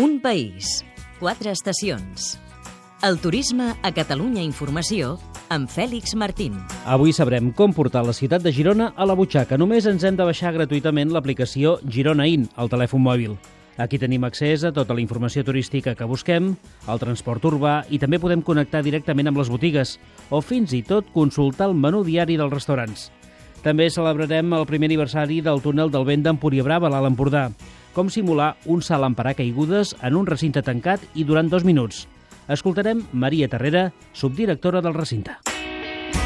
Un país, quatre estacions. El turisme a Catalunya Informació amb Fèlix Martín. Avui sabrem com portar la ciutat de Girona a la butxaca. Només ens hem de baixar gratuïtament l'aplicació Girona In al telèfon mòbil. Aquí tenim accés a tota la informació turística que busquem, al transport urbà i també podem connectar directament amb les botigues o fins i tot consultar el menú diari dels restaurants. També celebrarem el primer aniversari del túnel del vent d'Empúria-Brava a l'Alt Empordà. Com simular un salt en paracaigudes en un recinte tancat i durant dos minuts. Escoltarem Maria Terrera, subdirectora del recinte.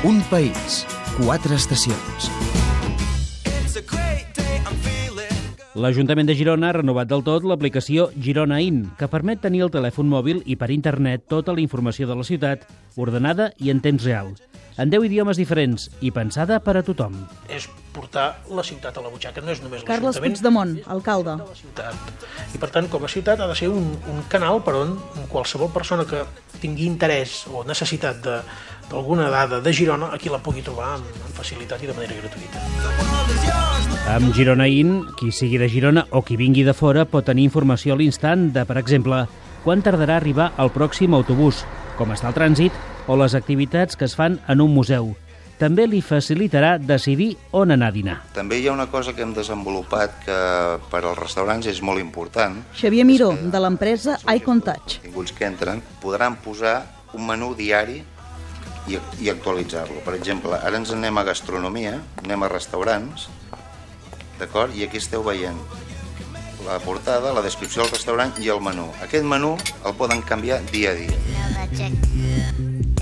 Un país, quatre estacions. L'Ajuntament de Girona ha renovat del tot l'aplicació Girona In, que permet tenir el telèfon mòbil i per internet tota la informació de la ciutat, ordenada i en temps real, en 10 idiomes diferents i pensada per a tothom. és portar la ciutat a la butxaca, no és només Carles l'Ajuntament. Puigdemont, alcalde. la ciutat. I per tant, com a ciutat ha de ser un, un canal per on qualsevol persona que tingui interès o necessitat de- d'alguna dada de Girona aquí la pugui trobar amb, amb facilitat i de manera gratuïta. Amb Girona In, qui sigui de Girona o qui vingui de fora pot tenir informació a l'instant de, per exemple, quan tardarà a arribar el pròxim autobús, com està el trànsit o les activitats que es fan en un museu. També li facilitarà decidir on anar a dinar. També hi ha una cosa que hem desenvolupat que per als restaurants és molt important. Xavier Miró, de l'empresa Icon Touch. Els tinguts que entren podran posar un menú diari i, i actualitzar-lo. Per exemple, ara ens anem a gastronomia, anem a restaurants, d'acord? I aquí esteu veient la portada, la descripció del restaurant i el menú. Aquest menú el poden canviar dia a dia.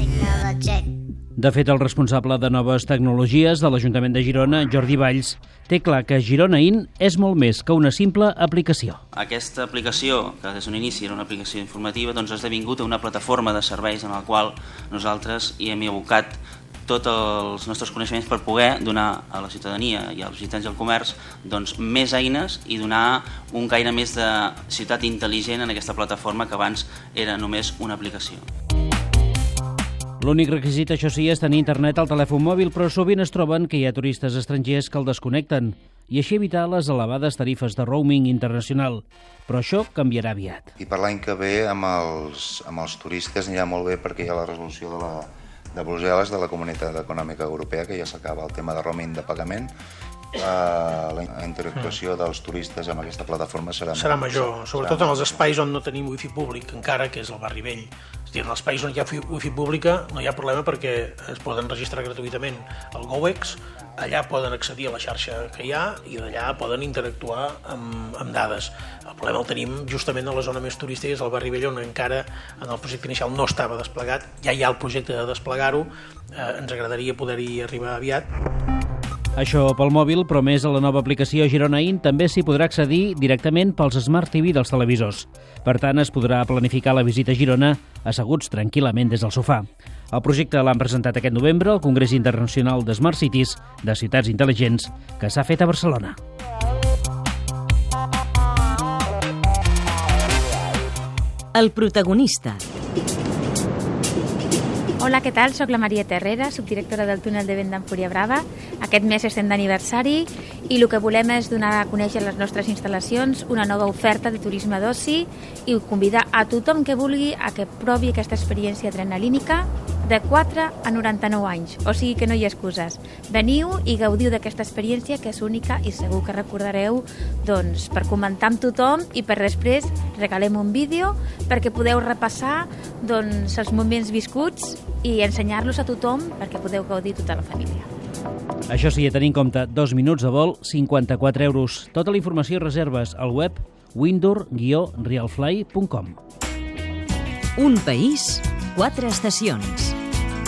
Another check. De fet, el responsable de noves tecnologies de l'Ajuntament de Girona, Jordi Valls, té clar que Girona In és molt més que una simple aplicació. Aquesta aplicació, que des d'un inici era una aplicació informativa, doncs ha esdevingut una plataforma de serveis en la qual nosaltres hi hem abocat tots els nostres coneixements per poder donar a la ciutadania i als visitants del comerç doncs, més eines i donar un gaire més de ciutat intel·ligent en aquesta plataforma que abans era només una aplicació. L'únic requisit, això sí, és tenir internet al telèfon mòbil, però sovint es troben que hi ha turistes estrangers que el desconnecten i així evitar les elevades tarifes de roaming internacional. Però això canviarà aviat. I per l'any que ve amb els, amb els turistes anirà molt bé perquè hi ha la resolució de, la, de Brussel·les de la Comunitat Econòmica Europea que ja s'acaba el tema de roaming de pagament uh, la interactuació dels turistes amb aquesta plataforma serà, Serà molt- major, sobretot serà en els espais on no tenim wifi públic encara, que és el barri vell. És dir, en els espais on hi ha fi- wifi pública no hi ha problema perquè es poden registrar gratuïtament al GoEx, allà poden accedir a la xarxa que hi ha i d'allà poden interactuar amb, amb dades. El problema el tenim justament a la zona més turística, és el barri vell on encara en el projecte inicial no estava desplegat, ja hi ha el projecte de desplegar-ho, eh, ens agradaria poder-hi arribar aviat, Això pel mòbil, però més a la nova aplicació Girona In també s'hi podrà accedir directament pels Smart TV dels televisors. Per tant, es podrà planificar la visita a Girona asseguts tranquil·lament des del sofà. El projecte l'han presentat aquest novembre al Congrés Internacional de Smart Cities de Ciutats Intel·ligents que s'ha fet a Barcelona. El protagonista, Hola, què tal? Soc la Maria Terrera, subdirectora del túnel de vent d'Empúria Brava. Aquest mes estem d'aniversari i el que volem és donar a conèixer les nostres instal·lacions, una nova oferta de turisme d'oci i convidar a tothom que vulgui a que provi aquesta experiència adrenalínica de 4 a 99 anys, o sigui que no hi ha excuses. Veniu i gaudiu d'aquesta experiència que és única i segur que recordareu doncs, per comentar amb tothom i per després regalem un vídeo perquè podeu repassar doncs, els moments viscuts i ensenyar-los a tothom perquè podeu gaudir tota la família. Això sí, a tenir en compte, dos minuts de vol, 54 euros. Tota la informació i reserves al web windoor-realfly.com. un país, quatre estacions.